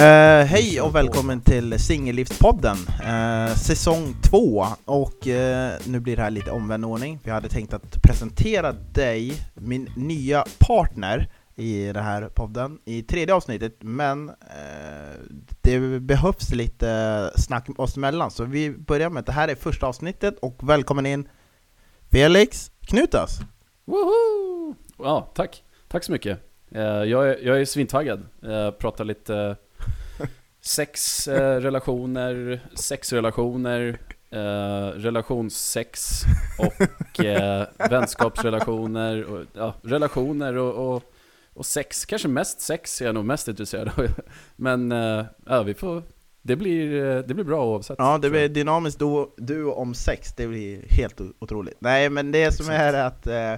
Uh, hej och välkommen till Singellivspodden, uh, eh, säsong 2 och uh, nu blir det här lite omvänd ordning. Vi hade tänkt att presentera dig, min nya partner i den här podden, i tredje avsnittet, men det behövs lite snack oss emellan, så vi börjar med att det här är första avsnittet och välkommen in Felix Knutas! Woho! Ja, tack. Tack så mycket. Jag, är, jag är svintaggad. Uh, pratar lite sex, eh, relationer, sexrelationer, eh, relationssex och eh, vänskapsrelationer, och, ja, relationer och, och, och, sex. Kanske mest sex är jag nog mest intresserad av. Men eh, ja, vi får, det blir, eh, det blir bra oavsett. Ja, det blir dynamiskt du, duo om sex, det blir helt otroligt. Nej, men det som är att eh,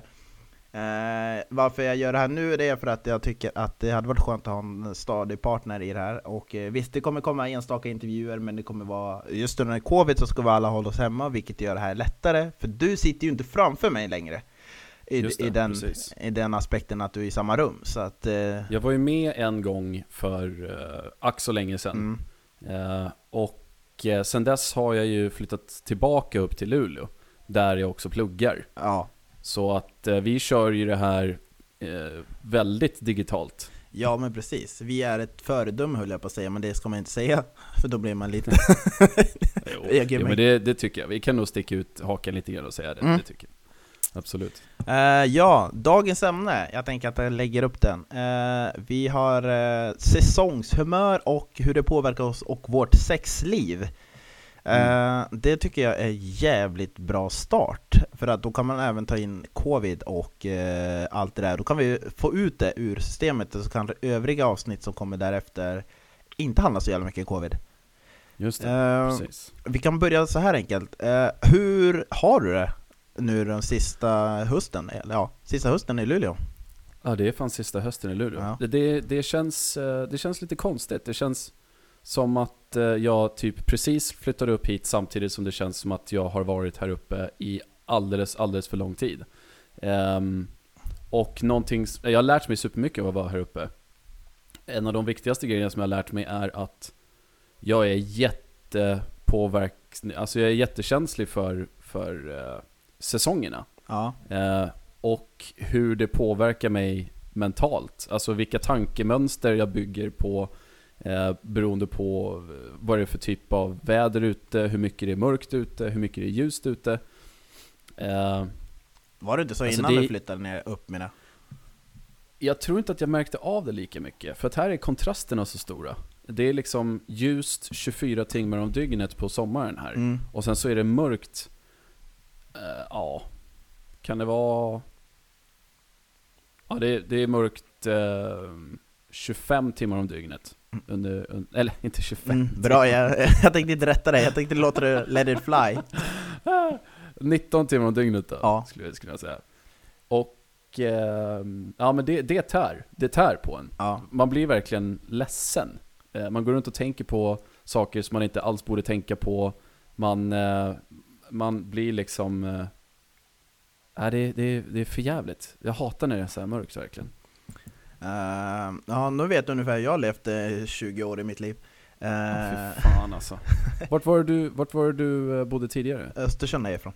eh, Eh, varför jag gör det här nu det är för att jag tycker att det hade varit skönt att ha en stadig partner i det här. Och eh, visst, det kommer komma enstaka intervjuer, men det kommer vara just under covid så ska vi alla hålla oss hemma, vilket gör det här lättare. För du sitter ju inte framför mig längre. I, det, i, den, I den aspekten att du är i samma rum. Så att, eh... Jag var ju med en gång för uh, ack så länge sedan. Mm. Uh, och uh, sen dess har jag ju flyttat tillbaka upp till Luleå. Där jag också pluggar. Ja. Så att eh, vi kör ju det här eh, väldigt digitalt. Ja men precis, vi är ett föredöme höll jag på att säga, men det ska man inte säga, för då blir man lite... jo, jo men det, det, tycker jag, vi kan nog sticka ut hakan lite grann och säga det, mm. det tycker jag. Absolut. Uh, ja, dagens ämne, jag tänker att jag lägger upp den. Uh, vi har uh, säsongshumör och hur det påverkar oss och vårt sexliv. Mm. Uh, det tycker jag är jävligt bra start, för att då kan man även ta in covid och uh, allt det där. Då kan vi få ut det ur systemet, så kan övriga avsnitt som kommer därefter inte handla så jävla mycket covid. Just det, uh, precis. Vi kan börja så här enkelt. hur har du det nu den sista hösten? Eller ja, sista hösten i Luleå? Ja, det är fan sista hösten i Luleå. Ja. Det, det, det, känns, det känns lite konstigt. Det känns som att eh, jag typ precis flyttade upp hit samtidigt som det känns som att jag har varit här uppe i alldeles, alldeles för lång tid. Um, och någonting, jag har lärt mig supermycket av att vara här uppe. En av de viktigaste grejerna som jag har lärt mig är att jag är jättepåverk, alltså jag är jättekänslig för, för uh, säsongerna. Ja. Uh, och hur det påverkar mig mentalt. Alltså vilka tankemönster jag bygger på Eh, beroende på eh, vad det är för typ av väder ute, hur mycket det är mörkt ute, hur mycket det är ljust ute. Eh, var det inte så alltså innan det, du flyttade ner upp mina? Jag tror inte att jag märkte av det lika mycket, för att här är kontrasterna så stora. Det är liksom ljust 24 timmar om dygnet på sommaren här. Mm. Och sen så är det mörkt, eh, ja, kan det vara... Ja, det, det är mörkt eh, 25 timmar om dygnet. Under, under, eller inte 25 mm, Bra, jag, jag tänkte inte rätta dig, jag tänkte låta det let it fly 19 timmar om dygnet då, ja. skulle, skulle jag säga Och, eh, ja men det, det tär, det tär på en ja. Man blir verkligen ledsen eh, Man går runt och tänker på saker som man inte alls borde tänka på Man, eh, man blir liksom eh, det, det, det är för jävligt. Jag hatar när det är så här mörkt verkligen Uh, ja, nu vet du ungefär jag har levt 20 eh, år i mitt liv. Uh, oh, fan alltså. Vart var du, vart var du bodde tidigare? Östersund är jag ifrån.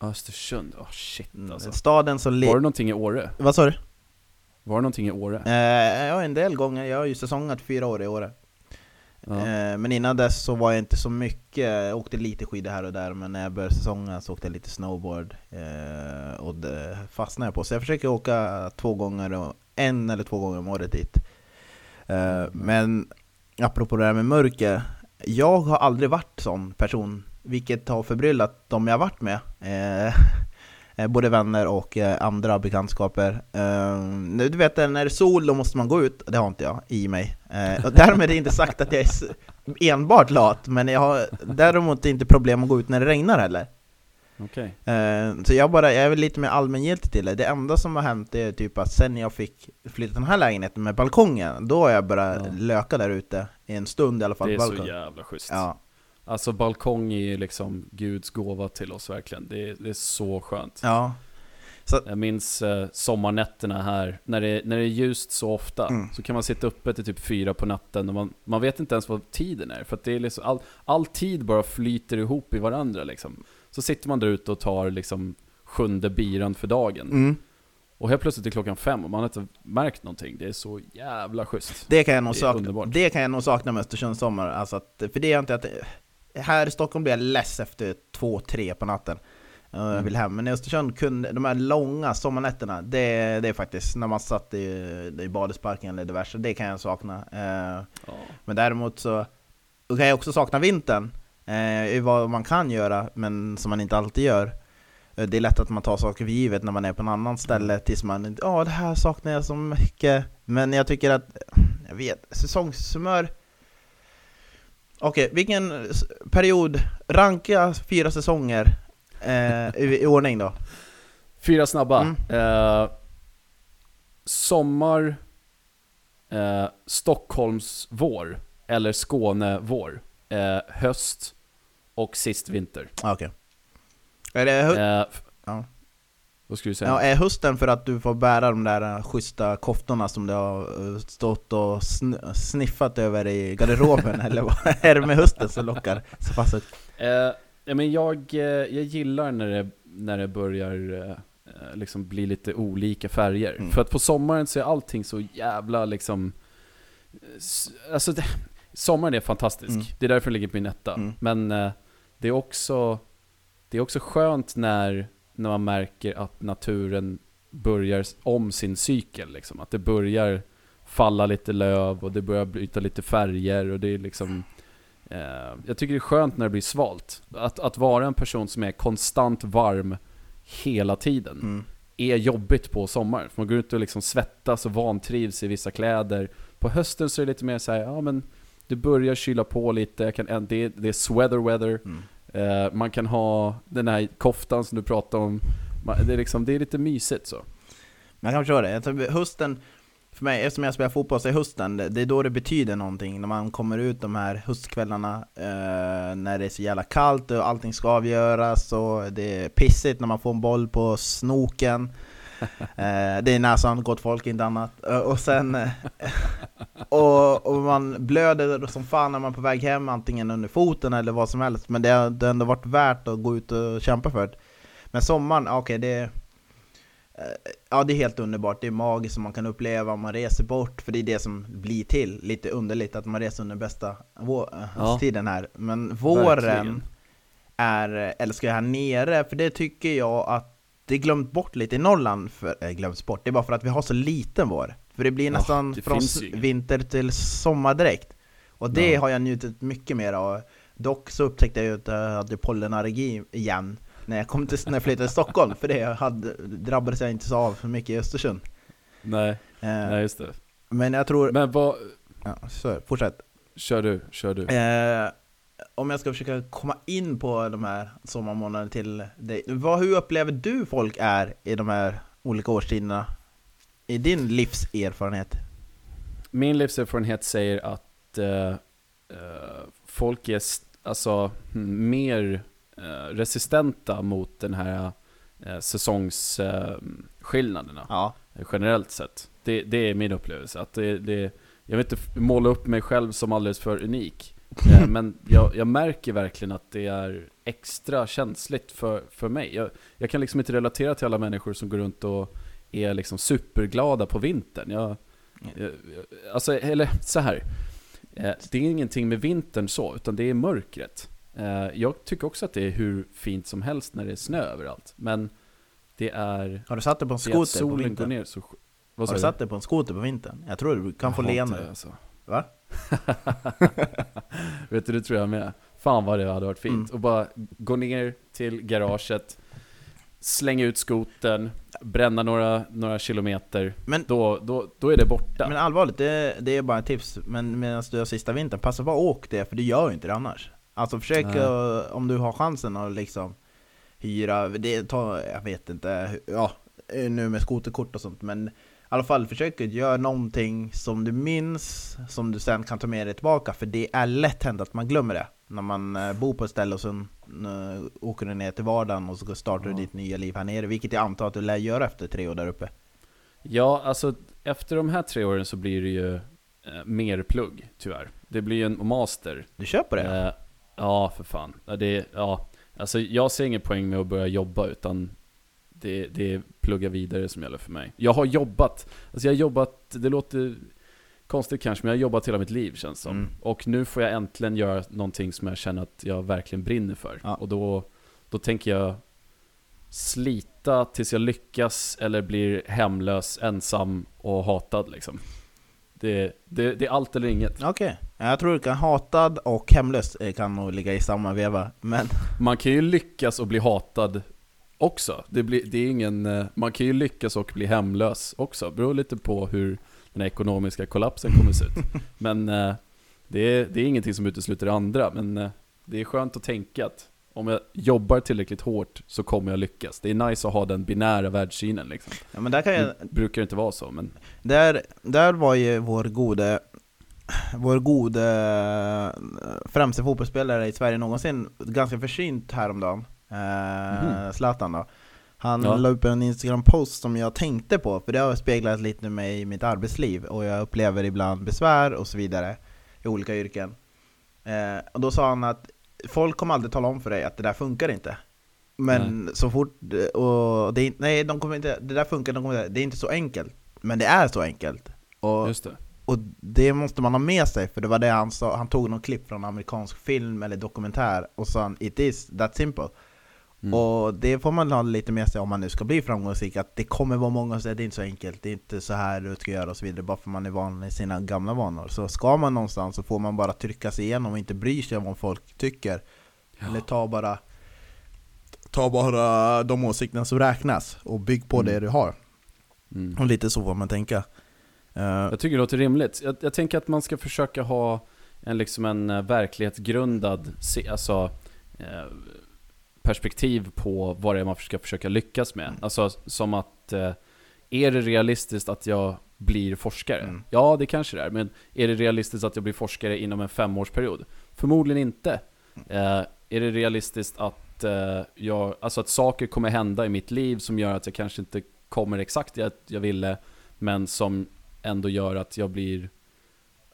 Östersund, oh shit mm, alltså. Staden som Var det någonting i Åre? Vad sa du? Var det någonting i Åre? Uh, ja, en del gånger. Jag har ju säsongat fyra år i Åre. Ja. Men innan dess så var jag inte så mycket, jag åkte lite skidor här och där Men när jag började säsonga så åkte jag lite snowboard Och det fastnade jag på Så jag försöker åka två gånger och en eller två gånger om året dit. Eh, men apropå det här med mörker, jag har aldrig varit sån person, vilket har förbryllat de jag varit med. Eh, eh, både vänner och andra bekantskaper. Du vet, när det är sol då måste man gå ut, det har inte jag i mig. Och därmed är det inte sagt att jag är enbart lat, men jag har däremot inte problem att gå ut när det regnar heller. Okay. Uh, så jag, bara, jag är lite mer allmängiltig till det. Det enda som har hänt är typ att sen jag fick flytta den här lägenheten med balkongen, då har jag börjat ja. löka där ute i en stund i alla fall. Det är balkong. så jävla schysst. Ja. Alltså balkong är ju liksom Guds gåva till oss verkligen. Det är, det är så skönt. Ja. Så. Jag minns eh, sommarnätterna här, när det, när det är ljust så ofta, mm. så kan man sitta uppe till typ fyra på natten och man, man vet inte ens vad tiden är. För att det är liksom, all, all tid bara flyter ihop i varandra liksom. Så sitter man där ute och tar liksom sjunde biran för dagen. Mm. Och helt plötsligt är klockan fem och man har inte märkt någonting. Det är så jävla schysst. Det kan jag nog sakna, det kan jag nog sakna med Östersunds sommar. Alltså att, för det är inte att... Här i Stockholm blir jag less efter två, tre på natten. Jag mm. vill hem. Men i Östersund kunde de här långa sommarnätterna, det, det är faktiskt när man satt i, i badesparken eller diverse, det kan jag sakna. Eh, ja. Men däremot så kan jag också sakna vintern. Eh, vad man kan göra, men som man inte alltid gör. Eh, det är lätt att man tar saker för givet när man är på en annan ställe mm. tills man ja det här saknar jag så mycket. Men jag tycker att, jag vet, säsongshumör Okej, okay, vilken period, ranka fyra säsonger eh, i, i, ordning då? Fyra snabba. Mm. Eh, sommar, eh, Stockholms vår, eller Skåne vår, eh, höst och sist vinter. Ah, okej. Okay. Är det hö- ja. Vad skulle du säga? Ja, är hösten för att du får bära de där äh, schyssta koftorna som du har äh, stått och sn- sniffat över i garderoben? eller vad är det med hösten som lockar så pass ut? Eh, men jag, eh, jag gillar när det, när det börjar eh, liksom bli lite olika färger. Mm. För att på sommaren så är allting så jävla liksom... Alltså det, sommaren är fantastisk. Mm. Det är därför den ligger på min etta. Mm. Men eh, det är också... Det är också skönt när när man märker att naturen börjar om sin cykel. Liksom. Att det börjar falla lite löv och det börjar bryta lite färger och det är liksom... Eh, jag tycker det är skönt när det blir svalt. Att, att vara en person som är konstant varm hela tiden mm. är jobbigt på sommaren. För man går ut och liksom svettas och vantrivs i vissa kläder. På hösten så är det lite mer så här, ja men det börjar kyla på lite, kan, det, det är sweater weather. Mm. Eh, man kan ha den här koftan som du pratade om. Det är, liksom, det är lite mysigt så. Man kan förstå det. Jag tror hösten, för mig, eftersom jag spelar fotboll så är hösten, det är då det betyder någonting. När man kommer ut de här höstkvällarna, eh, när det är så jävla kallt och allting ska avgöras och det är pissigt när man får en boll på snoken. Eh, det är näsan, gott folk, inte annat. Eh, och sen... Eh, och, och, man blöder som fan när man är på väg hem, antingen under foten eller vad som helst. Men det har, det har ändå varit värt att gå ut och kämpa för det. Men sommaren, okej okay, det... Ja det är helt underbart, det är magiskt som man kan uppleva, man reser bort, för det är det som blir till. Lite underligt att man reser under bästa ja. tiden här. Men våren Verkligen. är, älskar jag här nere, för det tycker jag att det glömt bort lite i Norrland, för, äh, glömt bort, det är bara för att vi har så liten vår. För det blir nästan oh, det från vinter till sommar direkt. Och det ja. har jag njutit mycket mer av. Dock så upptäckte jag att jag hade pollenallergi igen när jag, kom till, när jag flyttade till Stockholm, för det hade, drabbades jag inte så av för mycket i Östersund. Nej, eh, nej just det. Men jag tror... Men vad... Ja, så, fortsätt. Kör du, kör du. Eh, om jag ska försöka komma in på de här sommarmånaderna till dig. Vad, hur upplever du folk är i de här olika årstiderna? I din livserfarenhet? Min livserfarenhet säger att uh, uh, folk är alltså, hmm, mer uh, resistenta mot den här uh, säsongsskillnaderna. ja. Generellt sett. Det, det, är min upplevelse. Att det, det, jag vill inte måla upp mig själv som alldeles för unik. Eh, men jag, jag, märker verkligen att det är extra känsligt för, för mig. Jag, jag, kan liksom inte relatera till alla människor som går runt och är liksom superglada på vintern. Jag, jag alltså, eller så här. Eh, det är ingenting med vintern så, utan det är mörkret. Eh, jag tycker också att det är hur fint som helst när det är snö överallt. Men det är... Har du satt dig på en skoter på vintern? Går ner så, Har du satt dig på en skoter på vintern? Jag tror du kan få leende. Alltså. Va? Vet du, det tror jag med. Fan vad det hade varit fint. Mm. Och bara gå ner till garaget, slänga ut skoten, bränna några, några kilometer. Men, då, då, då är det borta. Men allvarligt, det, det är bara ett tips. Men medan du har sista vintern, passa på att åka det, för du gör ju inte det annars. Alltså försök, uh, om du har chansen att liksom hyra, det tar, jag vet inte, ja, nu med skoterkort och sånt, men i alla fall försök att göra någonting som du minns, som du sen kan ta med dig tillbaka, för det är lätt hänt att man glömmer det när man eh, bor på ett ställe och sen nu åker du ner till vardagen och så startar du ditt nya liv här nere, vilket jag antar att du lär göra efter tre år där uppe. Ja, alltså efter de här tre åren så blir det ju eh, mer plugg, tyvärr. Det blir ju en master. Du köper det? Eh, ja, för fan. Det, ja, alltså jag ser ingen poäng med att börja jobba, utan det, det är plugga vidare som gäller för mig. Jag har jobbat, alltså jag har jobbat, det låter konstigt kanske, men jag har jobbat hela mitt liv känns som. Mm. Och nu får jag äntligen göra någonting som jag känner att jag verkligen brinner för. Ja. Och då, då tänker jag slita tills jag lyckas eller blir hemlös, ensam och hatad liksom. Det, det, det är allt eller inget. Okej, okay. jag tror du kan hatad och hemlös eh, kan nog ligga i samma veva, men... Man kan ju lyckas och bli hatad också. Det, blir, det är ingen, eh, man kan ju lyckas och bli hemlös också. Det beror lite på hur den här ekonomiska kollapsen kommer se ut. Men eh, det, är, det är ingenting som utesluter det andra. Men eh, det är skönt att tänka att om jag jobbar tillräckligt hårt så kommer jag lyckas. Det är nice att ha den binära världssynen liksom. Ja, men där kan jag... Det brukar inte vara så, men... Där, där var ju vår gode vår gode främste fotbollsspelare i Sverige någonsin ganska försynt häromdagen. Mm. Zlatan då. Han ja. la upp en Instagram-post som jag tänkte på, för det har speglat lite mig i mitt arbetsliv och jag upplever ibland besvär och så vidare i olika yrken. Eh, och då sa han att folk kommer aldrig tala om för dig att det där funkar inte. Men nej. så fort, och det, nej de kommer inte, det där funkar, de kommer, det är inte så enkelt. Men det är så enkelt. Och, Just det. och det måste man ha med sig, för det var det han sa, han tog någon klipp från en amerikansk film eller dokumentär och sa 'It is that simple' Mm. Och det får man ha lite med sig om man nu ska bli framgångsrik, att det kommer vara många som säger det är inte så enkelt, det är inte så här du ska göra och så vidare, bara för man är van i sina gamla vanor. Så ska man någonstans så får man bara trycka sig igenom och inte bry sig om vad folk tycker. Ja. Eller ta bara, ta bara de åsikterna som räknas och bygg på mm. det du har. Mm. Och lite så får man tänka. Uh, jag tycker det låter rimligt. Jag, jag, tänker att man ska försöka ha en, liksom en eh, verklighetsgrundad, alltså eh, perspektiv på vad det är man ska försöka lyckas med. Mm. Alltså som att, eh, är det realistiskt att jag blir forskare? Mm. Ja, det kanske det är. Men är det realistiskt att jag blir forskare inom en femårsperiod? Förmodligen inte. Eh, är det realistiskt att, eh, jag, alltså att saker kommer hända i mitt liv som gör att jag kanske inte kommer exakt det jag ville, men som ändå gör att jag blir,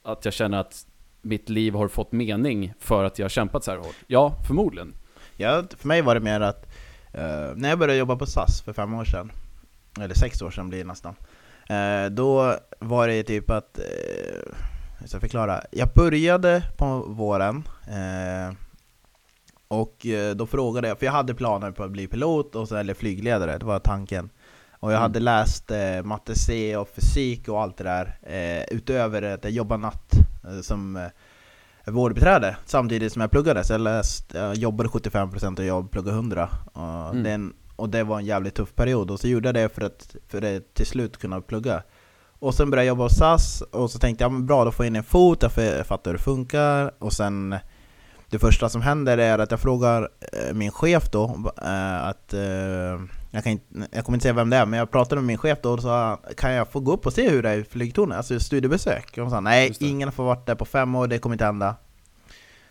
att jag känner att mitt liv har fått mening för att jag har kämpat så här hårt? Ja, förmodligen. Ja, för mig var det mer att uh, när jag började jobba på SAS för fem år sedan, eller sex år sedan blir det nästan, uh, då var det typ att, uh, jag ska förklara, jag började på våren och då frågade jag, för jag hade planer på att bli pilot och så, eller flygledare, det var tanken. Och jag hade mm. läst eh, matte C och fysik och allt det där, eh, utöver att jag jobbade natt eh, som vårdbiträde samtidigt som jag pluggade. Så jag, läst, jag jobbade 75% och jag pluggade 100%. Och, mm. den, och det var en jävligt tuff period. Och så gjorde jag det för att, för att till slut kunna plugga. Och sen började jag jobba hos SAS och så tänkte jag bra, då får jag in en fot, jag fattar hur det funkar. Och sen det första som händer är att jag frågar eh, min chef då eh, att eh, jag, kan inte, jag kommer inte säga vem det är, men jag pratade med min chef då och sa Kan jag få gå upp och se hur det är i flygtornet? Alltså studiebesök? Och hon sa nej, ingen har fått varit där på fem år, det kommer inte hända.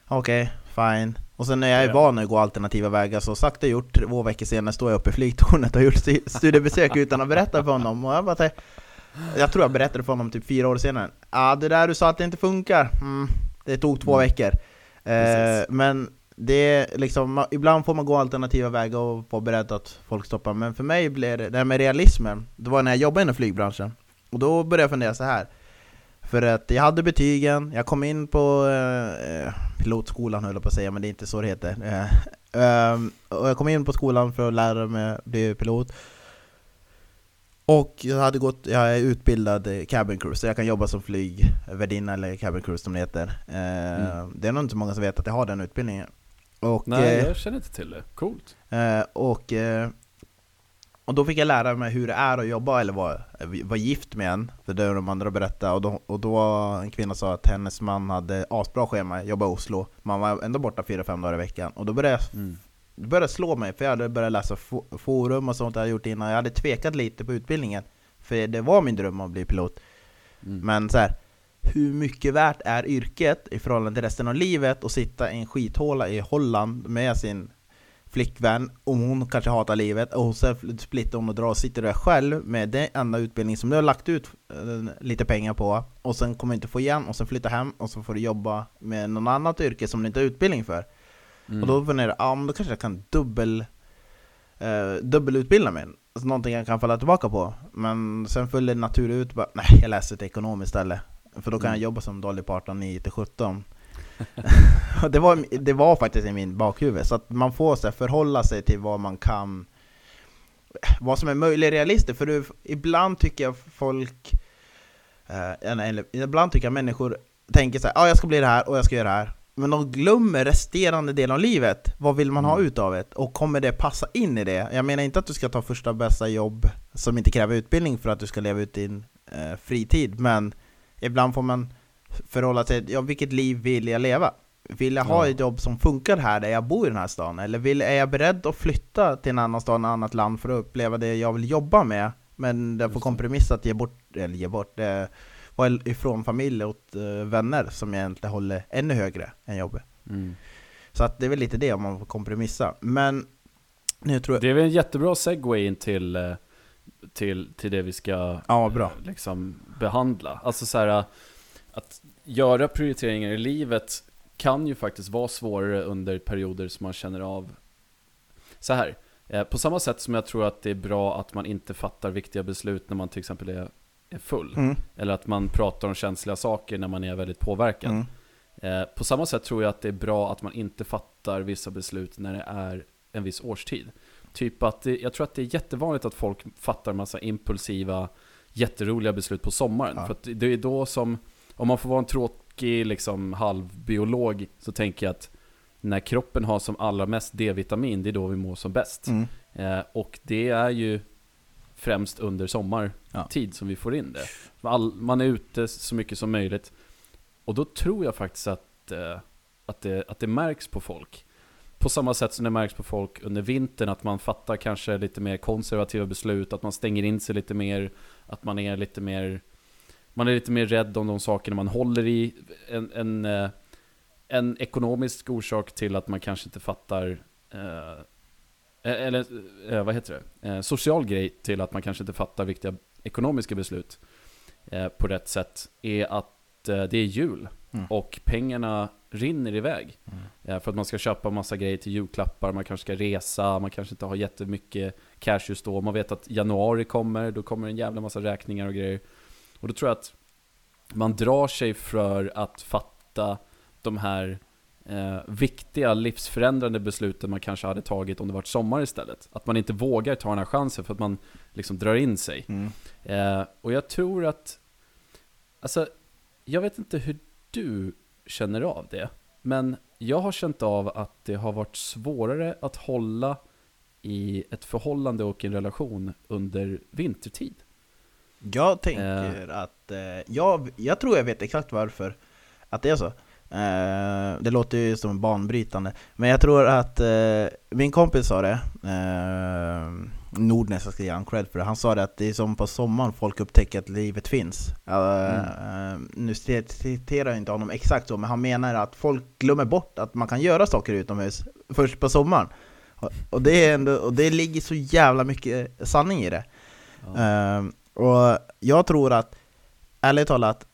Okej, okay, fine. Och sen när jag är van att gå alternativa vägar, så sakta gjort, två veckor senare står jag uppe i flygtornet och har gjort studiebesök utan att berätta för honom. Och jag bara Jag tror jag berättade för honom typ fyra år senare. Ja, ah, det där du sa att det inte funkar, mm, det tog två mm. veckor. Eh, Men det liksom, ibland får man gå alternativa vägar och vara beredd att folk stoppar Men för mig blev det, det här med realismen, det var när jag jobbade inom flygbranschen Och då började jag fundera så här För att jag hade betygen, jag kom in på eh, pilotskolan höll jag på att säga, men det är inte så det heter eh, um, Och jag kom in på skolan för att lära mig bli pilot och jag, hade gått, jag är utbildad cabin crew, så jag kan jobba som flygvärdinna eller cabin crew som det heter. Eh, mm. Det är nog inte många som vet att jag har den utbildningen. Och, Nej, eh, jag känner inte till det. Coolt. Eh, och, eh, och då fick jag lära mig hur det är att jobba eller vara, vara gift med en, för det de andra berättat. Och då, och då en kvinna sa att hennes man hade asbra schema, jobbade i Oslo. Man var ändå borta 4-5 dagar i veckan. Och då började jag mm. Det började slå mig, för jag hade börjat läsa forum och sånt jag gjort innan. Jag hade tvekat lite på utbildningen, för det var min dröm att bli pilot. Mm. Men så här, hur mycket värt är yrket i förhållande till resten av livet och sitta i en skithåla i Holland med sin flickvän och hon kanske hatar livet och sen splittar hon och drar och sitter där själv med den enda utbildning som du har lagt ut eh, lite pengar på och sen kommer du inte få igen och sen flytta hem och så får du jobba med något annat yrke som du inte har utbildning för. Mm. Och då funderar jag, ja men då kanske jag kan dubbel, eh, dubbelutbilda mig. Alltså någonting jag kan falla tillbaka på. Men sen följer det natur ut, bara, nej jag läser ett ekonomiskt istället. För då kan mm. jag jobba som Dolly Parton 9 till 17 det, var, det var faktiskt i min bakhuvud, så att man får så förhålla sig till vad man kan vad som är möjligt realistiskt, för du, ibland tycker jag folk eh, eller, ibland tycker jag människor tänker så här, ah, jag ska bli det här och jag ska göra det här men de glömmer resterande delen av livet. Vad vill man ha mm. ut av det? Och kommer det passa in i det? Jag menar inte att du ska ta första bästa jobb som inte kräver utbildning för att du ska leva ut din eh, fritid, men ibland får man förhålla sig till, ja, vilket liv vill jag leva? Vill jag ha ett jobb som funkar här där jag bor i den här stan? Eller vill, är jag beredd att flytta till en annan stad, ett annat land för att uppleva det jag vill jobba med? Men jag får kompromissa att ge bort, eller ge bort, eh, vara ifrån familj och eh, vänner som jag egentligen håller ännu högre än jobbet. Mm. Så att det är väl lite det om man får kompromissa. Men nu tror jag... Det är väl en jättebra segway in till, eh, till, till det vi ska ja, bra. Liksom behandla. Alltså så här, att göra prioriteringar i livet kan ju faktiskt vara svårare under perioder som man känner av Så här, eh, på samma sätt som jag tror att det är bra att man inte fattar viktiga beslut när man till exempel är, är full mm. Eller att man pratar om känsliga saker när man är väldigt påverkad mm. Eh, på samma sätt tror jag att det är bra att man inte fattar vissa beslut när det är en viss årstid Typ att det, jag tror att det är jättevanligt att folk fattar massa impulsiva Jätteroliga beslut på sommaren ja. För att det är då som om man får vara en tråkig liksom, halvbiolog så tänker jag att när kroppen har som allra mest D-vitamin, det är då vi mår som bäst. Mm. Eh, och det är ju främst under sommartid ja. som vi får in det. All, man är ute så mycket som möjligt. Och då tror jag faktiskt att, eh, att, det, att det märks på folk. På samma sätt som det märks på folk under vintern, att man fattar kanske lite mer konservativa beslut, att man stänger in sig lite mer, att man är lite mer man är lite mer rädd om de sakerna man håller i. En, en, eh, en ekonomisk orsak till att man kanske inte fattar eh, eh, eller eh, vad heter det? Eh, social grej till att man kanske inte fattar viktiga ekonomiska beslut eh, på rätt sätt är att eh, det är jul mm. och pengarna rinner iväg. Mm. för att man ska köpa massa grejer till julklappar, man kanske ska resa, man kanske inte har jättemycket cash just då. Man vet att januari kommer, då kommer en jävla massa räkningar och grejer. Och då tror jag att man drar sig för att fatta de här eh, viktiga livsförändrande besluten man kanske hade tagit om det varit sommar istället. Att man inte vågar ta den här chansen för att man liksom drar in sig. Mm. Eh, och jag tror att, alltså, jag vet inte hur du känner av det, men jag har känt av att det har varit svårare att hålla i ett förhållande och en relation under vintertid. Jag tänker uh. att, eh, jag, jag tror jag vet exakt varför att det är så. Eh, det låter ju som banbrytande, men jag tror att eh, min kompis sa det, eh, Nordnäs, jag ska ge honom cred för det, han sa det att det är som på sommaren folk upptäcker att livet finns. Mm. Eh, nu citerar jag inte honom exakt så, men han menar att folk glömmer bort att man kan göra saker utomhus först på sommaren. Och det, är ändå, och det ligger så jävla mycket sanning i det. Ja. Eh, och jag tror att, ärligt talat,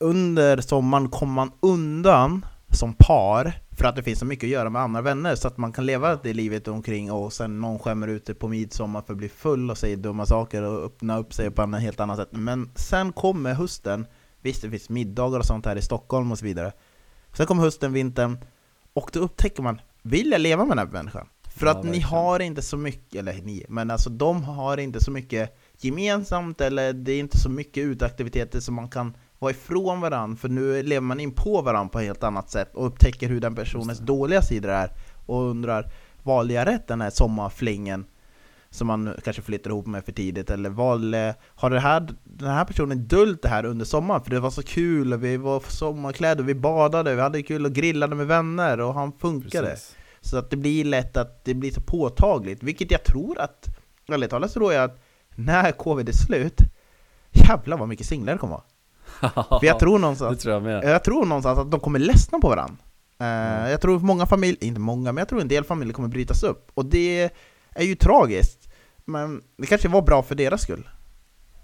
under sommaren kommer man undan som par för att det finns så mycket att göra med andra vänner så att man kan leva det livet omkring och sen någon skämmer ute på midsommar för att bli full och säger dumma saker och öppna upp sig på ett helt annat sätt. Men sen kommer hösten, visst det finns middagar och sånt här i Stockholm och så vidare. Sen kommer hösten, vintern och då upptäcker man, vill jag leva med den här människan? För ja, att verkligen. ni har inte så mycket, eller ni, men alltså de har inte så mycket gemensamt eller det är inte så mycket uteaktiviteter som man kan vara ifrån varandra för nu lever man in på varandra på ett helt annat sätt och upptäcker hur den personens dåliga sidor är och undrar valde jag rätt den här sommarflingen som man kanske flyttar ihop med för tidigt eller valde, har det här, den här personen döljt det här under sommaren för det var så kul, vi var sommarkläder, vi badade, vi hade kul och grillade med vänner och han funkade Precis. Så att det blir lätt att det blir så påtagligt, vilket jag tror att, ärligt talat så tror jag att när covid är slut, jävlar vad mycket singlar det kommer vara. För jag tror någonstans, det tror jag, med. jag tror någonstans att de kommer ledsna på varandra. Mm. Jag tror många familjer, inte många, men jag tror en del familjer kommer brytas upp. Och det är ju tragiskt. Men det kanske var bra för deras skull.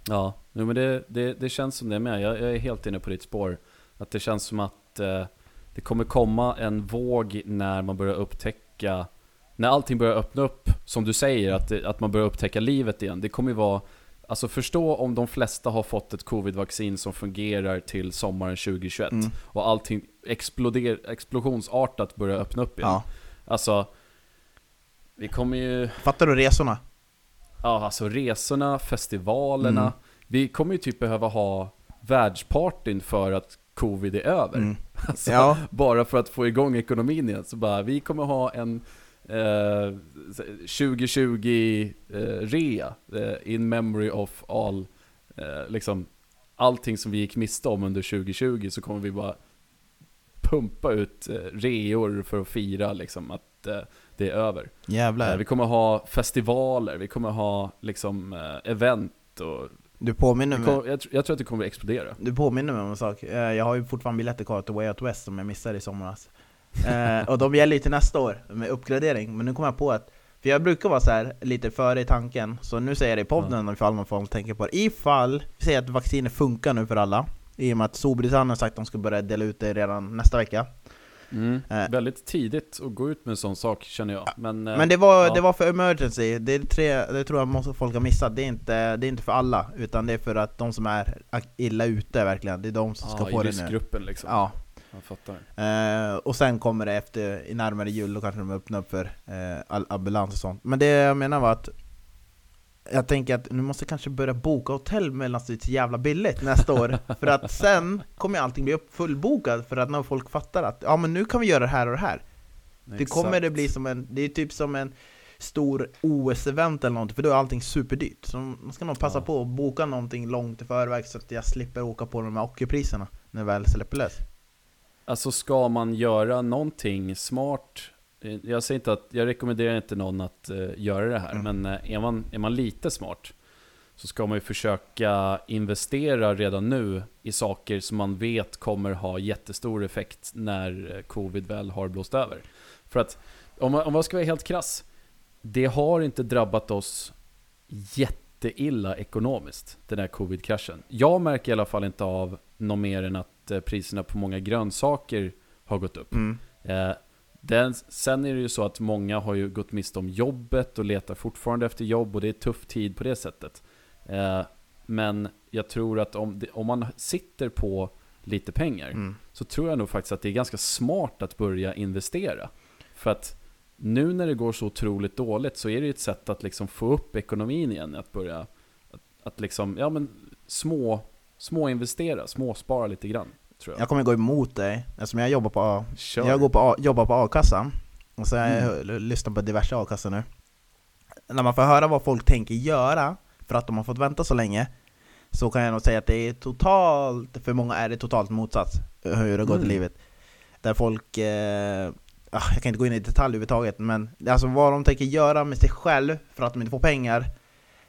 Ja, men det, det, det känns som det med. Jag, jag, är helt inne på ditt spår. Att det känns som att eh, det kommer komma en våg när man börjar upptäcka när allting börjar öppna upp, som du säger, att, det, att man börjar upptäcka livet igen. Det kommer ju vara Alltså förstå om de flesta har fått ett covid-vaccin som fungerar till sommaren 2021 mm. och allting exploder, explosionsartat börjar öppna upp igen. Ja. Alltså, vi kommer ju... Fattar du resorna? Ja, alltså resorna, festivalerna. Mm. Vi kommer ju typ behöva ha världspartyn för att covid är över. Mm. Alltså, ja. Bara för att få igång ekonomin igen. Så bara, vi kommer ha en eh, 2020 eh, rea, eh, in memory of all, eh, liksom allting som vi gick miste om under 2020 så kommer vi bara pumpa ut reor för att fira liksom att det är över. Jävlar. vi kommer ha festivaler, vi kommer ha liksom event och du påminner mig... Jag, jag, tror att det kommer att explodera. Du påminner mig om en sak. Jag har ju fortfarande biljetter kvar till Way Out West som jag missade i somras. Eh, och de gäller ju till nästa år med uppgradering, men nu kom jag på att för jag brukar vara så här, lite före i tanken, så nu säger jag det i podden ja. ifall får tänka på det. Ifall, vi säger att vaccinet funkar nu för alla, i och med att Storbritannien har sagt att de ska börja dela ut det redan nästa vecka. Mm. Eh. Väldigt tidigt att gå ut med en sån sak känner jag. Men, eh, men det, var, ja. det var för emergency, det, är tre, det tror jag måste folk har missat. Det är, inte, det är inte för alla, utan det är för att de som är illa ute verkligen, det är de som ska ah, få det nu. gruppen liksom. Ja. Jag fattar. Eh, och sen kommer det efter, i närmare jul, då kanske de öppnar upp för eh, ambulans och sånt. Men det jag menar var att jag tänker att nu måste jag kanske börja boka hotell medan det är så jävla billigt nästa år För att sen kommer allting bli fullbokat för att när folk fattar att ja men nu kan vi göra det här och det här Det kommer det bli som en, det är typ som en stor OS-event eller någonting, för då är allting superdyrt Så man ska nog passa ja. på att boka någonting långt i förväg så att jag slipper åka på de här ockerpriserna när väl släpper lös Alltså ska man göra någonting smart eh, jag säger inte att, jag rekommenderar inte någon att uh, göra det här, mm. men uh, är, man, är man lite smart så ska man ju försöka investera redan nu i saker som man vet kommer ha jättestor effekt när covid väl har blåst över. För att, om man, om man ska vara helt krass, det har inte drabbat oss jätteilla ekonomiskt, den här covid-kraschen. Jag märker i alla fall inte av något mer än att Eh, priserna på många grönsaker har gått upp. Mm. Eh, den, sen är det ju så att många har ju gått miste om jobbet och letar fortfarande efter jobb och det är tuff tid på det sättet. Eh, men jag tror att om, om man sitter på lite pengar mm. så tror jag nog faktiskt att det är ganska smart att börja investera. För att nu när det går så otroligt dåligt så är det ju ett sätt att liksom få upp ekonomin igen. Att börja, att, att liksom, ja men små småinvestera, småspara lite grann. Tror jag. jag kommer gå emot dig, eftersom jag jobbar på, jag går på jobbar på a-kassan. Och så mm. jag lyssnar på diverse a-kassor nu. När man får höra vad folk tänker göra för att de har fått vänta så länge, så kan jag nog säga att det är totalt, för många är det totalt motsats hur det går mm. i livet. Där folk, eh, ah, jag kan inte gå in i detalj överhuvudtaget, men alltså vad de tänker göra med sig själv för att de inte får pengar,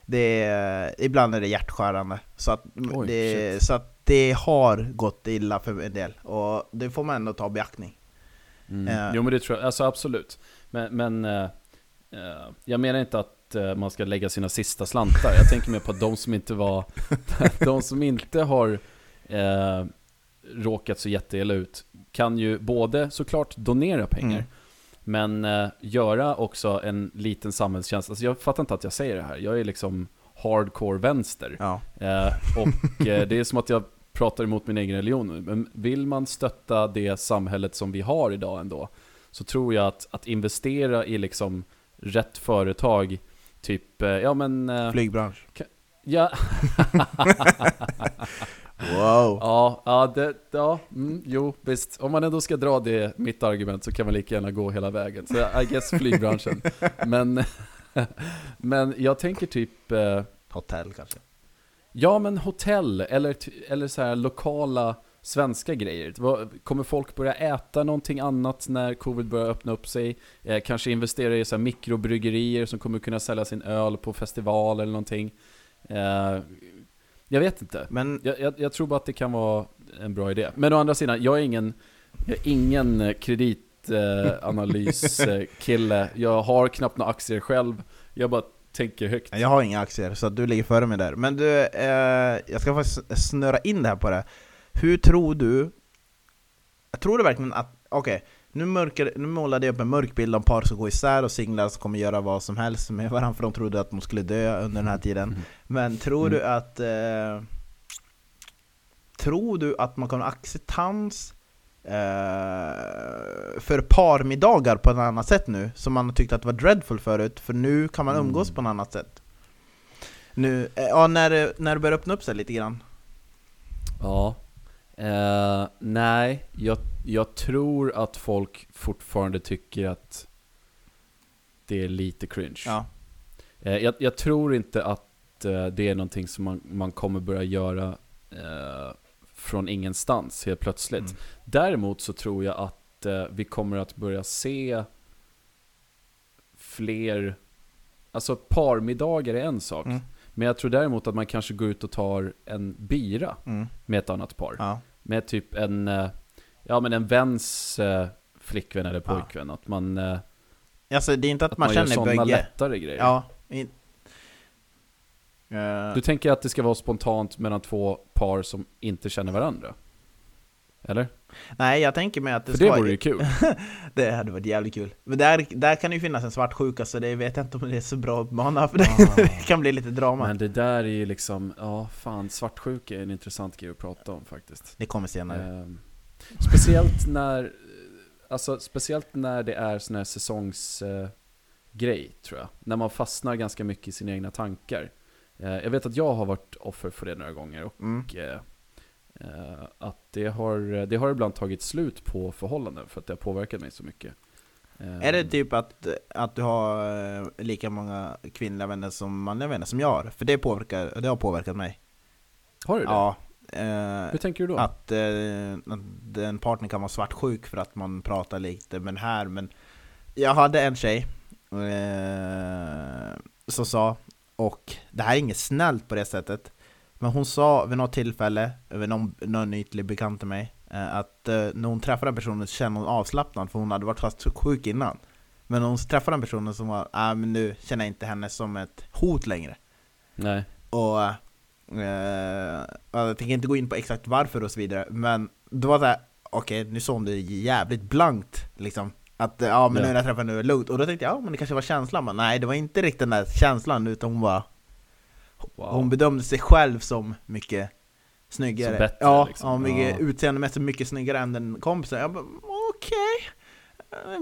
det är, ibland är det hjärtskärande. Så att, Oj, det, så att det har gått illa för en del, och det får man ändå ta beaktning. Mm. Uh, jo men det tror jag, alltså absolut. Men, men uh, uh, jag menar inte att man ska lägga sina sista slantar. Jag tänker mer på de som inte var, de som inte har råkat så jätteilla ut, kan ju både såklart donera pengar, mm. Men eh, göra också en liten samhällstjänst. Alltså jag fattar inte att jag säger det här. Jag är liksom hardcore vänster. Ja. Eh, och eh, det är som att jag pratar emot min egen religion. Men vill man stötta det samhället som vi har idag ändå, så tror jag att, att investera i liksom rätt företag, typ, eh, ja men... Eh, Flygbransch. Ja. Wow. Ja, ja, det, ja mm, jo visst. Om man ändå ska dra det, mitt argument, så kan man lika gärna gå hela vägen. Så I guess flygbranschen. men, men jag tänker typ... Eh, hotell kanske? Ja, men hotell eller, eller så här lokala svenska grejer. Kommer folk börja äta någonting annat när covid börjar öppna upp sig? Eh, kanske investera i så här mikrobryggerier som kommer kunna sälja sin öl på festival eller någonting. Eh, Jag vet inte. Men jag, jag, jag, tror bara att det kan vara en bra idé. Men å andra sidan, jag är ingen, jag är ingen kreditanalyskille. jag har knappt några aktier själv. Jag bara tänker högt. Jag har inga aktier, så du ligger före mig där. Men du, eh, jag ska faktiskt snöra in det här på det. Hur tror du... Tror du verkligen att... Okej, okay, nu, mörker, nu målade jag upp en mörk bild om par som går isär och singlar som kommer göra vad som helst med varandra för de trodde att de skulle dö under den här tiden. Mm. Men tror mm. du att... Eh, tror du att man kommer ha acceptans eh, för parmiddagar på ett annat sätt nu? Som man tyckte att var dreadful förut, för nu kan man umgås mm. på ett annat sätt. Nu, eh, ja, när, när det börjar öppna upp sig lite grann. Ja. Eh, nej, jag, jag tror att folk fortfarande tycker att det är lite cringe. Ja. Eh, jag, jag, tror inte att eh, det är någonting som man, man kommer börja göra från ingenstans helt plötsligt. Mm. Däremot så tror jag att vi kommer att börja se fler, alltså parmiddagar är en sak. Mm. Men jag tror däremot att man kanske går ut och tar en bira mm. med ett annat par. Ja. Med typ en, eh, ja men en väns eh, flickvän eller pojkvän. Ja. Att man... Eh, alltså det är inte att, att man, man känner gör sådana lättare grejer. Ja. Du tänker att det ska vara spontant mellan två par som inte känner varandra? Eller? Nej, jag tänker mig att det För ska... det vore ju kul. det hade varit jävligt kul. Men där, där kan det ju finnas en svartsjuka, så det vet jag inte om det är så bra att uppmana, för ah. det kan bli lite drama. Men det där är ju liksom, ja fan, svartsjuka är en intressant grej att prata om faktiskt. Det kommer senare. Eh, speciellt när, alltså speciellt när det är sån här säsongsgrej, eh, tror jag. När man fastnar ganska mycket i sina egna tankar. Eh, jag vet att jag har varit offer för det några gånger och mm. Eh, Eh, att det har, det har ibland tagit slut på förhållanden för att det har påverkat mig så mycket. Är det typ att, att du har eh, lika många kvinnliga vänner som manliga vänner som jag har? För det, påverkar, det har påverkat mig. Har du det? Ja. Eh, Hur tänker du då? Att, eh, att en partner kan vara svartsjuk för att man pratar lite men här, men jag hade en tjej eh, som sa, och det här är inget snällt på det sättet, men hon sa vid något tillfälle, över någon, någon ytlig bekant till mig, eh, att eh, när hon träffade den personen så kände hon avslappnad för hon hade varit fast sjuk innan. Men när hon träffade den personen som var, äh, men nu känner jag inte henne som ett hot längre. Nej. Och eh, jag tänker inte gå in på exakt varför och så vidare, men det var såhär, okej okay, nu såg hon det jävligt blankt liksom. Att ja men nu när jag träffade henne nu är det lugnt, och då tänkte jag ja men det kanske var känslan, men nej det var inte riktigt den där känslan utan hon var Wow. Hon bedömde sig själv som mycket snyggare. Bättre, ja, liksom. ja, mycket, ja. utseendemässigt mycket snyggare än den kompisen. Jag bara, okej. Okay.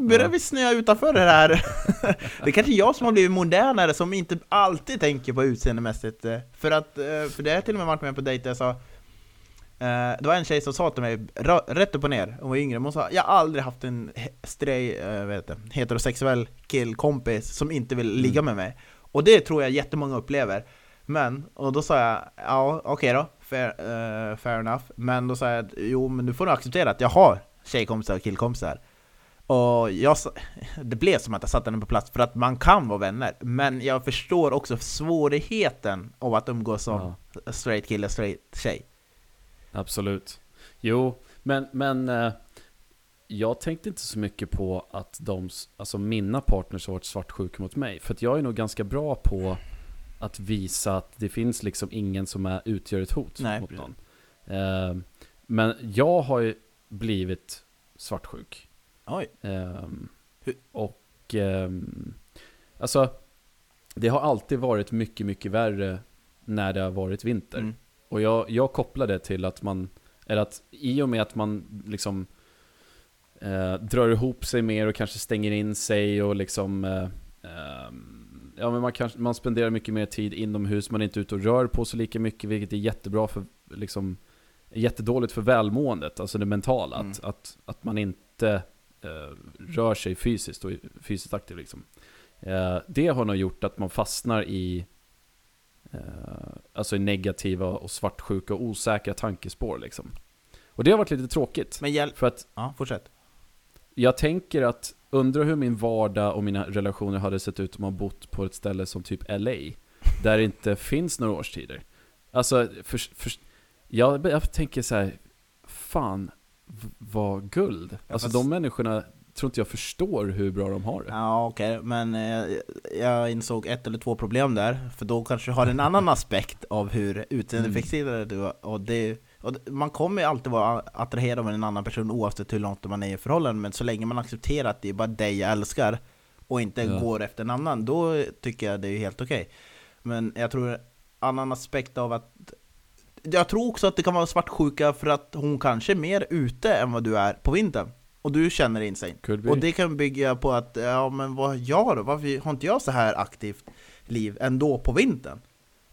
Börjar ja. vi snöa utanför det här? det är kanske jag som har blivit modernare, som inte alltid tänker på utseendemässigt. För att, eh, för det har till och med varit med på dejter, jag sa eh, det var en tjej som sa till mig, rätt upp och ner, hon var yngre, men hon sa Jag har aldrig haft en äh, vet det, heterosexuell killkompis som inte vill ligga mm. med mig Och det tror jag jättemånga upplever men, och då sa jag, ja okej okay då, fair, uh, fair enough. Men då sa jag, jo men du får nog acceptera att jag har tjejkompisar och killkompisar. Och jag, det blev som att jag satte henne på plats, för att man kan vara vänner. Men jag förstår också svårigheten av att umgås som ja. straight kille straight tjej. Absolut. Jo, men, men uh, jag tänkte inte så mycket på att de, alltså mina partners har varit svartsjuka mot mig. För att jag är nog ganska bra på att visa att det finns liksom ingen som är, utgör ett hot Nej, mot någon. Eh, men jag har ju blivit svartsjuk. Oj. Eh, och eh, alltså, det har alltid varit mycket, mycket värre när det har varit vinter. Mm. Och jag, jag kopplar det till att man, eller att i och med att man liksom eh, drar ihop sig mer och kanske stänger in sig och liksom eh, ehm, ja, men man, kan, man spenderar mycket mer tid inomhus, man är inte ute och rör på sig lika mycket, vilket är jättebra för, liksom, jättedåligt för välmåendet, alltså det mentala. Mm. Att, att, att man inte eh, rör sig fysiskt och fysiskt aktiv. Liksom. Eh, det har nog gjort att man fastnar i eh, alltså i negativa och svartsjuka och osäkra tankespår. Liksom. Och det har varit lite tråkigt. Men hjälp. För att, ja, fortsätt. Jag tänker att Undrar hur min vardag och mina relationer hade sett ut om man bott på ett ställe som typ LA. Där det inte finns några årstider. Alltså, för, för, jag, jag tänker så här, fan vad guld. Alltså de människorna tror inte jag förstår hur bra de har det. Ja okej, okay. men eh, jag insåg ett eller två problem där. För då kanske du har en annan aspekt av hur utseendefixerad mm. du är. Och det, och man kommer ju alltid vara attraherad av en annan person oavsett hur långt man är i förhållande. Men så länge man accepterar att det är bara dig jag älskar och inte ja. går efter en annan, då tycker jag det är helt okej. Okay. Men jag tror en annan aspekt av att jag tror också att det kan vara svartsjuka för att hon kanske är mer ute än vad du är på vintern och du känner in sig. Och det kan bygga på att, ja men vad jag då? Varför har inte jag så här aktivt liv ändå på vintern?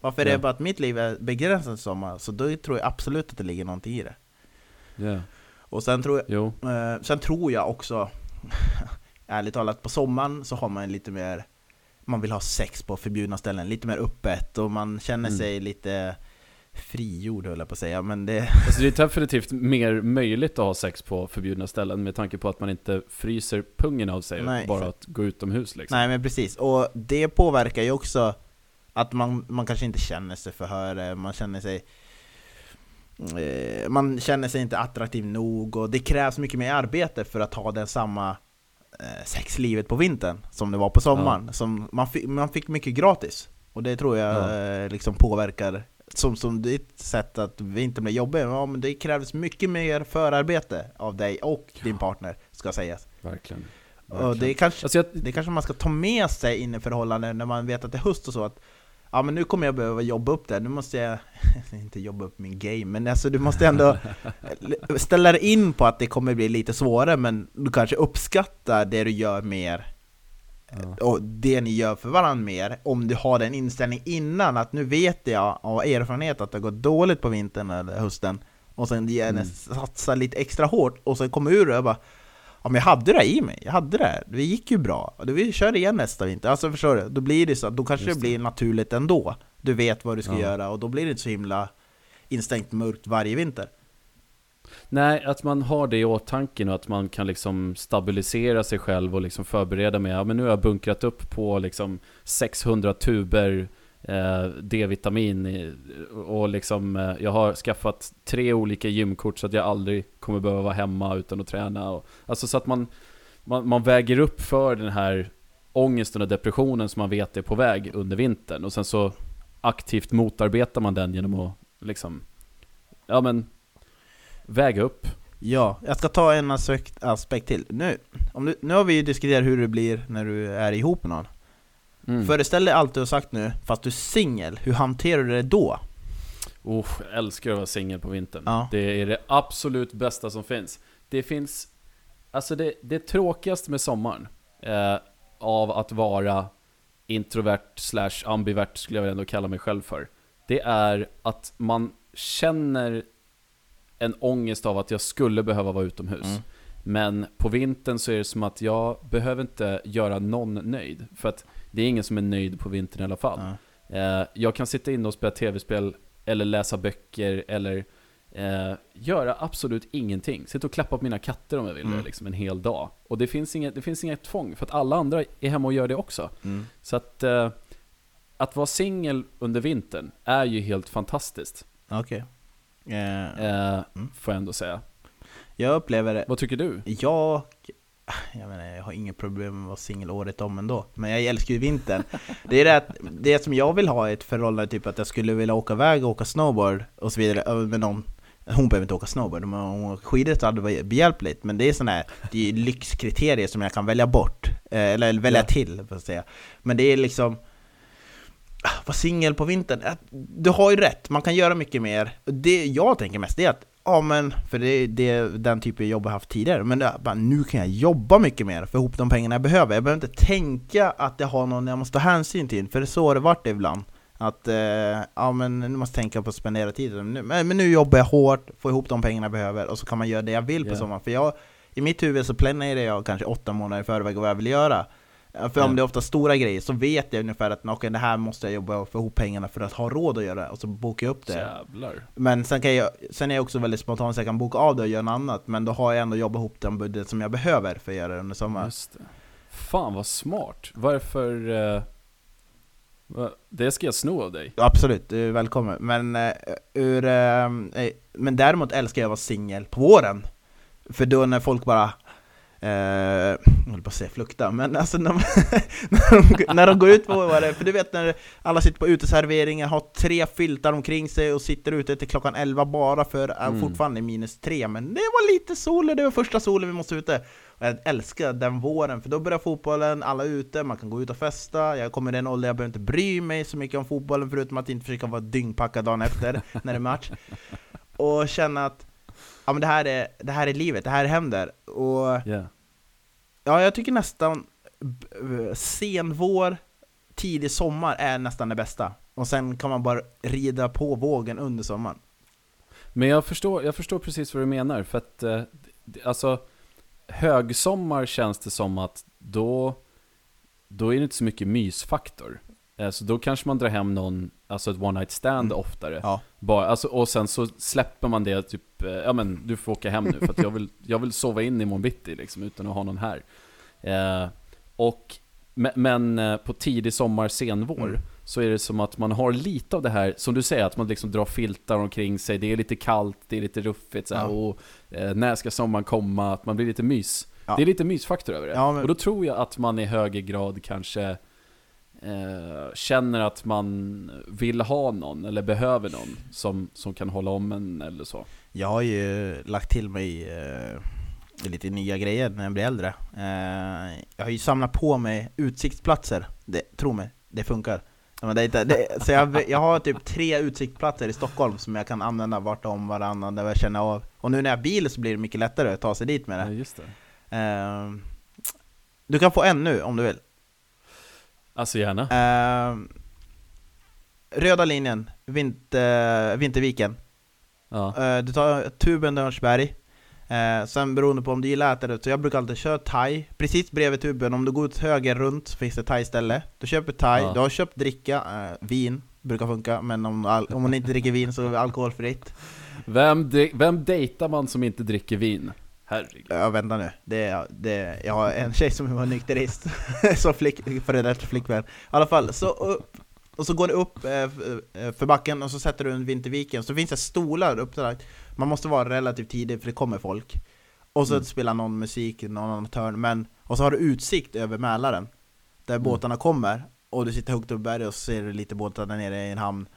Varför är det bara att mitt liv är begränsat sommar? Så då tror jag absolut att det ligger någonting i det. Yeah. Och sen tror jag, eh, sen tror jag också, ärligt talat, på sommaren så har man lite mer man vill ha sex på förbjudna ställen, lite mer öppet och man känner mm. sig lite frigjord höll jag på att säga, men det... Alltså det är definitivt mer möjligt att ha sex på förbjudna ställen med tanke på att man inte fryser pungen av sig Nej, bara att gå utomhus liksom. Nej men precis, och det påverkar ju också att man, man kanske inte känner sig för man känner sig eh, man känner sig inte attraktiv nog och det krävs mycket mer arbete för att ha den samma eh, sexlivet på vintern som det var på sommaren. Ja. Som man, fick, man fick mycket gratis. Och det tror jag ja. Eh, liksom påverkar som, som ditt sätt att vi inte blir jobbiga, ja, men det krävs mycket mer förarbete av dig och ja. din partner, ska sägas. Verkligen. Verkligen. Och det, kanske, alltså jag... det kanske man ska ta med sig in i förhållanden när man vet att det är höst och så, att ja men nu kommer jag behöva jobba upp det, nu måste jag, inte jobba upp min game, men alltså du måste ändå ställa dig in på att det kommer bli lite svårare, men du kanske uppskattar det du gör mer Ja. Och det ni gör för varandra mer, om du har den inställningen innan att nu vet jag av erfarenhet att det har gått dåligt på vintern eller hösten och sen mm. satsa lite extra hårt och sen kommer ur det och bara Ja men jag hade det i mig, jag hade det, det gick ju bra, vi kör igen nästa vinter, alltså förstår du? Då blir det så, då kanske det. det blir naturligt ändå Du vet vad du ska ja. göra och då blir det inte så himla instängt mörkt varje vinter Nej, att man har det i åtanke och att man kan liksom stabilisera sig själv och liksom förbereda med, ja men nu har jag bunkrat upp på liksom 600 tuber Eh, D-vitamin och liksom eh, jag har skaffat tre olika gymkort så att jag aldrig kommer behöva vara hemma utan att träna. Och, alltså så att man, man, man väger upp för den här ångesten och depressionen som man vet är på väg under vintern och sen så aktivt motarbetar man den genom att liksom, ja men väga upp. Ja, jag ska ta en aspekt, aspekt till. Nu, om du, nu har vi ju diskuterat hur det blir när du är ihop med någon. Mm. Föreställ dig allt du har sagt nu, fast du är singel, hur hanterar du det då? Oh, jag älskar att vara singel på vintern. Ja. Det är det absolut bästa som finns. Det finns, alltså det, det tråkigaste med sommaren, eh, av att vara introvert slash ambivert skulle jag väl ändå kalla mig själv för. Det är att man känner en ångest av att jag skulle behöva vara utomhus. Mm. Men på vintern så är det som att jag behöver inte göra någon nöjd. För att det är ingen som är nöjd på vintern i alla fall. Mm. jag kan sitta inne och spela tv-spel, eller läsa böcker, eller eh, göra absolut ingenting. Sitta och klappa på mina katter om jag vill mm. liksom en hel dag. Och det finns, inget, det finns inget tvång, för att alla andra är hemma och gör det också. Mm. Så att, eh, att vara singel under vintern är ju helt fantastiskt. Okej. Okay. Eh, eh, mm. Får jag ändå säga. Jag upplever det. Vad tycker du? Jag, jag, menar, jag har inget problem med att vara singel året om ändå. Men jag älskar ju vintern. det är det, att, det som jag vill ha i ett förhållande, typ att jag skulle vilja åka iväg och åka snowboard och så vidare med någon hon behöver inte åka snowboard, men om hon åker skidor så hade det varit behjälpligt Men det är sådana här, det är lyxkriterier som jag kan välja bort, eh, eller välja ja. till, för att säga Men det är liksom vara singel på vintern. Du har ju rätt, man kan göra mycket mer. Det jag tänker mest är att, ja men, för det är den typen av jobb jag haft tidigare, men det, bara, nu kan jag jobba mycket mer, för ihop de pengarna jag behöver. Jag behöver inte tänka att jag har någon jag måste ta hänsyn till, för det är så det varit ibland. Att, eh, ja men nu måste jag tänka på att spendera tiden. Men, men nu jobbar jag hårt, får ihop de pengarna jag behöver, och så kan man göra det jag vill på yeah. sommaren. För jag, i mitt huvud så planerar jag kanske åtta månader i förväg vad jag vill göra. För om det är ofta stora grejer så vet jag ungefär att okay, det här måste jag jobba och få ihop pengarna för att ha råd att göra och så bokar jag upp det. Jävlar. Men sen, kan jag, sen är jag också väldigt spontan så jag kan boka av det och göra något annat. Men då har jag ändå jobbat ihop den budget som jag behöver för att göra det under sommaren. Just det. Fan vad smart. Varför... Eh, Det ska jag sno av dig. Absolut, du är välkommen. Men, uh, ur, uh, men däremot älskar jag att vara singel på våren. För då när folk bara Eh, jag höll på att säga flukta, men alltså när, när, de, när de går ut på vad det, för du vet när alla sitter på uteserveringar, har tre filtar omkring sig och sitter ute till klockan 11 bara för att mm. fortfarande minus tre, men det var lite sol, det var första solen vi måste ute. Och jag älskar den våren, för då börjar fotbollen, alla är ute, man kan gå ut och festa, jag kommer i den åldern jag behöver inte bry mig så mycket om fotbollen förutom att inte försöka vara dyngpackad dagen efter när det är match. Och känna att ja, men det, här är, det här är livet, det här händer. Och yeah. Ja, jag tycker nästan eh, sen vår, tidig sommar är nästan det bästa. Och sen kan man bara rida på vågen under sommaren. Men jag förstår, jag förstår precis vad du menar, för att eh, alltså högsommar känns det som att då, då är det inte så mycket mysfaktor. Eh, så då kanske man drar hem någon, alltså ett one night stand mm. oftare. Ja. Bara, alltså, och sen så släpper man det typ, eh, ja men du får åka hem nu för att jag vill, jag vill sova in i morgon bitti liksom utan att ha någon här. Eh, och, men eh, på tidig sommar, sen vår, mm. så är det som att man har lite av det här, som du säger, att man liksom drar filtar omkring sig, det är lite kallt, det är lite ruffigt, så här, ja. och eh, när ska sommaren komma? Att man blir lite mys. Ja. Det är lite mysfaktor över det. Men... Och då tror jag att man i högre grad kanske eh, känner att man vill ha någon eller behöver någon som, som kan hålla om en eller så. Jag har ju lagt till mig eh, lite nya grejer när jag blir äldre. Eh, jag har ju samlat på mig utsiktsplatser, det, tro mig, det funkar. Men det, det, så jag, jag har typ tre utsiktsplatser i Stockholm som jag kan använda vart om varannan, där jag känner av. Och nu när jag har bil så blir det mycket lättare att ta sig dit med det. Ja, det. Eh, du kan få en nu om du vill. Alltså gärna. Uh, röda linjen, vinter, Vinterviken. Ja. Uh, du tar tuben Örnsberg. Uh, sen beroende på om du gillar att äta det, så jag brukar alltid köra thai. Precis bredvid tuben, om du går ut höger runt så finns det thai-ställe. Du köper thai, ja. du har köpt dricka, uh, vin brukar funka, men om, om man inte dricker vin så är det alkoholfritt. Vem, vem dejtar man som inte dricker vin? Herregud. Ja, vänta nu. Det, det, jag har en tjej som var nykterist, så flick, före detta flickvän. I alla fall, så upp, och så går det upp eh, eh, för backen och så sätter du en Vinterviken, så finns det stolar uppdrag. Man måste vara relativt tidig för det kommer folk. Och så mm. spelar någon musik, någon annan törn, men och så har du utsikt över Mälaren, där mm. båtarna kommer, och du sitter högt upp i berget och så ser du lite båtar där nere i en hamn.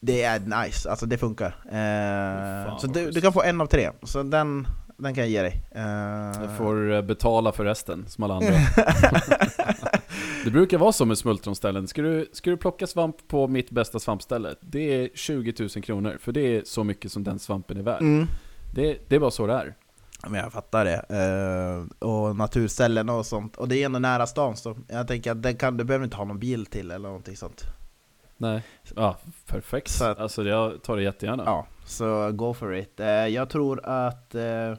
Det är nice, alltså det funkar. Eh, så du, du, kan få en av tre, så den, den kan jag ge dig. Uh... Jag får eh, betala för resten, som alla andra. det brukar vara så med smultronställen. Ska du, ska du plocka svamp på mitt bästa svampställe, det är 20 000 kronor. För det är så mycket som den svampen är värd. Mm. Det, det är bara så det är. Men jag fattar det. Uh, och naturställen och sånt. Och det är ändå nära stan, så jag tänker att den kan, du behöver inte ha någon bil till eller någonting sånt. Nej, ja, perfekt. Så att, alltså jag tar det jättegärna. Ja, så go for it. Uh, jag tror att... Uh,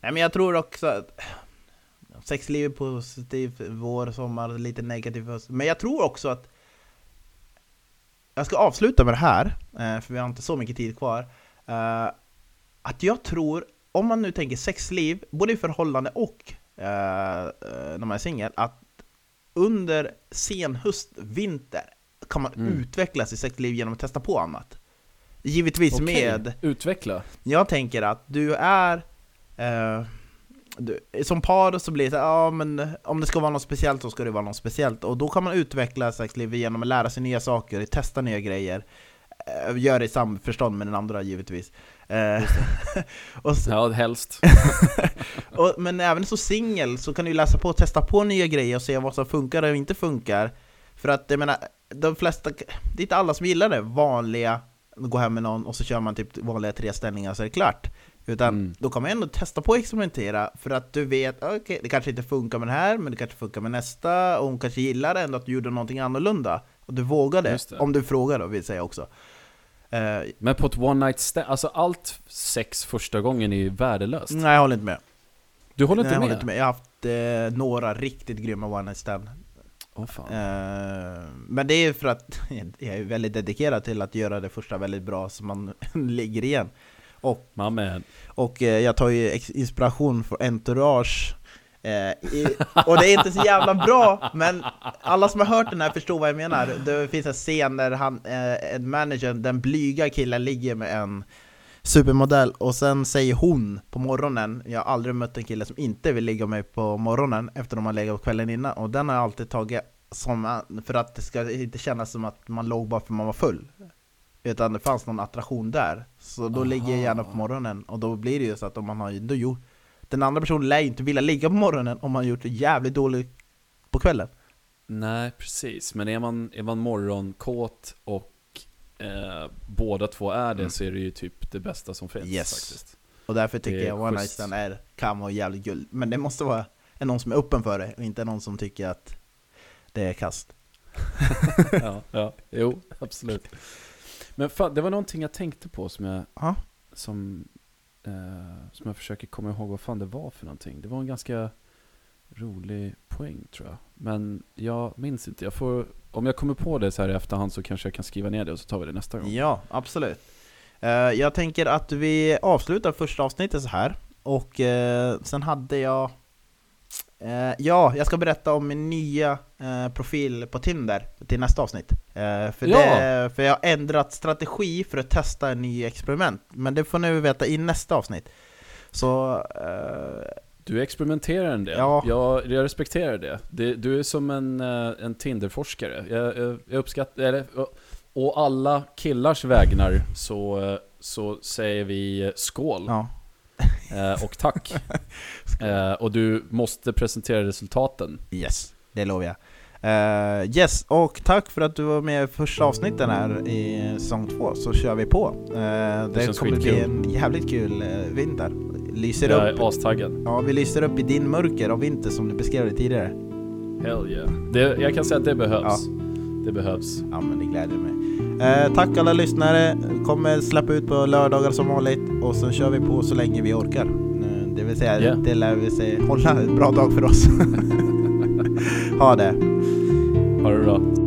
Nej men jag tror också att sexliv är positivt, vår, sommar, lite negativt. Men jag tror också att jag ska avsluta med det här, eh, för vi har inte så mycket tid kvar. Eh, att jag tror, om man nu tänker sexliv, både i förhållande och eh, när man är singel, att under sen höst, vinter kan man mm. utveckla sitt sexliv genom att testa på annat. Givetvis okay. med... Utveckla? Jag tänker att du är Uh, du, som par så blir det så ja men om det ska vara något speciellt så ska det vara något speciellt. Och då kan man utveckla sexlivet genom att lära sig nya saker, testa nya grejer uh, Gör det i samförstånd med den andra givetvis. Uh, och så, Ja, helst. Och, Men även som singel så kan du läsa på och testa på nya grejer och se vad som funkar och inte funkar. För att jag menar, de flesta, det är inte alla som gillar det vanliga Gå hem med någon och så kör man typ vanliga tre ställningar så är det klart utan mm. då kan man ändå testa på att experimentera för att du vet, okej, okay, det kanske inte funkar med det här, men det kanske funkar med nästa, och hon kanske gillar ändå att du gjorde någonting annorlunda. Och du vågade, om du frågar då, vill säga också. Uh, men på ett one night stand, alltså allt sex första gången är ju värdelöst. Nej, jag håller inte med. Du håller inte, Nej, med? Jag, inte med? jag har haft eh, några riktigt grymma one night stand. Oh, fan. Uh, men det är för att jag är väldigt dedikerad till att göra det första väldigt bra så man ligger igen. Och, och eh, jag tar ju inspiration från Entourage Eh, i, och det är inte så jävla bra, men alla som har hört den här förstår vad jag menar. Det finns en scen där han, eh, en manager, den blyga killen ligger med en supermodell och sen säger hon på morgonen, jag har aldrig mött en kille som inte vill ligga med mig på morgonen efter de har legat på kvällen innan och den har jag alltid tagit som, för att det ska inte kännas som att man låg bara för att man var full. Utan det fanns någon attraktion där. Så då Aha. ligger jag gärna på morgonen och då blir det ju så att om man har då gjort Den andra personen lär ju inte vilja ligga på morgonen om man gjort det jävligt dåligt på kvällen. Nej, precis. Men är man, är man morgonkåt och eh, båda två är det mm. så är det ju typ det bästa som finns yes. faktiskt. Och därför tycker jag One Night Stand är, kan vara jävligt guld. Men det måste vara någon som är öppen för det och inte någon som tycker att det är kast. ja, ja, jo, absolut. Men fan, det var någonting jag tänkte på som jag, Aha. som, eh, som jag försöker komma ihåg vad fan det var för någonting. Det var en ganska rolig poäng tror jag. Men jag minns inte. Jag får, om jag kommer på det så här i efterhand så kanske jag kan skriva ner det och så tar vi det nästa gång. Ja, absolut. Uh, jag tänker att vi avslutar första avsnittet så här. Och uh, sen hade jag Uh, ja, jag ska berätta om min nya profil på Tinder till nästa avsnitt. Uh, för, ja. det, för jag har ändrat strategi för att testa en ny experiment. Men det får ni veta i nästa avsnitt. Så... du experimenterar en del. Ja. Jag, jag respekterar det. det. Du är som en, en Tinder-forskare. Jag, jag, jag uppskattar... Eller, och alla killars vägnar så, så säger vi skål. Ja. Eh, och tack. Eh, och du måste presentera resultaten. Yes, det lovar jag. Uh, yes, och tack för att du var med i första avsnitten här i säsong två, så kör vi på. Uh, det, det kommer bli en jävligt kul uh, vinter. Lyser jag upp, är astaggad. Ja, vi lyser upp i din mörker av vinter som du beskrev det tidigare. Hell yeah. Det, jag kan säga att det behövs. Ja. Det behövs. Ja, men det gläder mig. Eh, tack alla lyssnare. Kommer släppa ut på lördagar som vanligt och så kör vi på så länge vi orkar. Det vill säga, yeah. det lär vi sig hålla bra dag för oss. ha det. Ha det bra.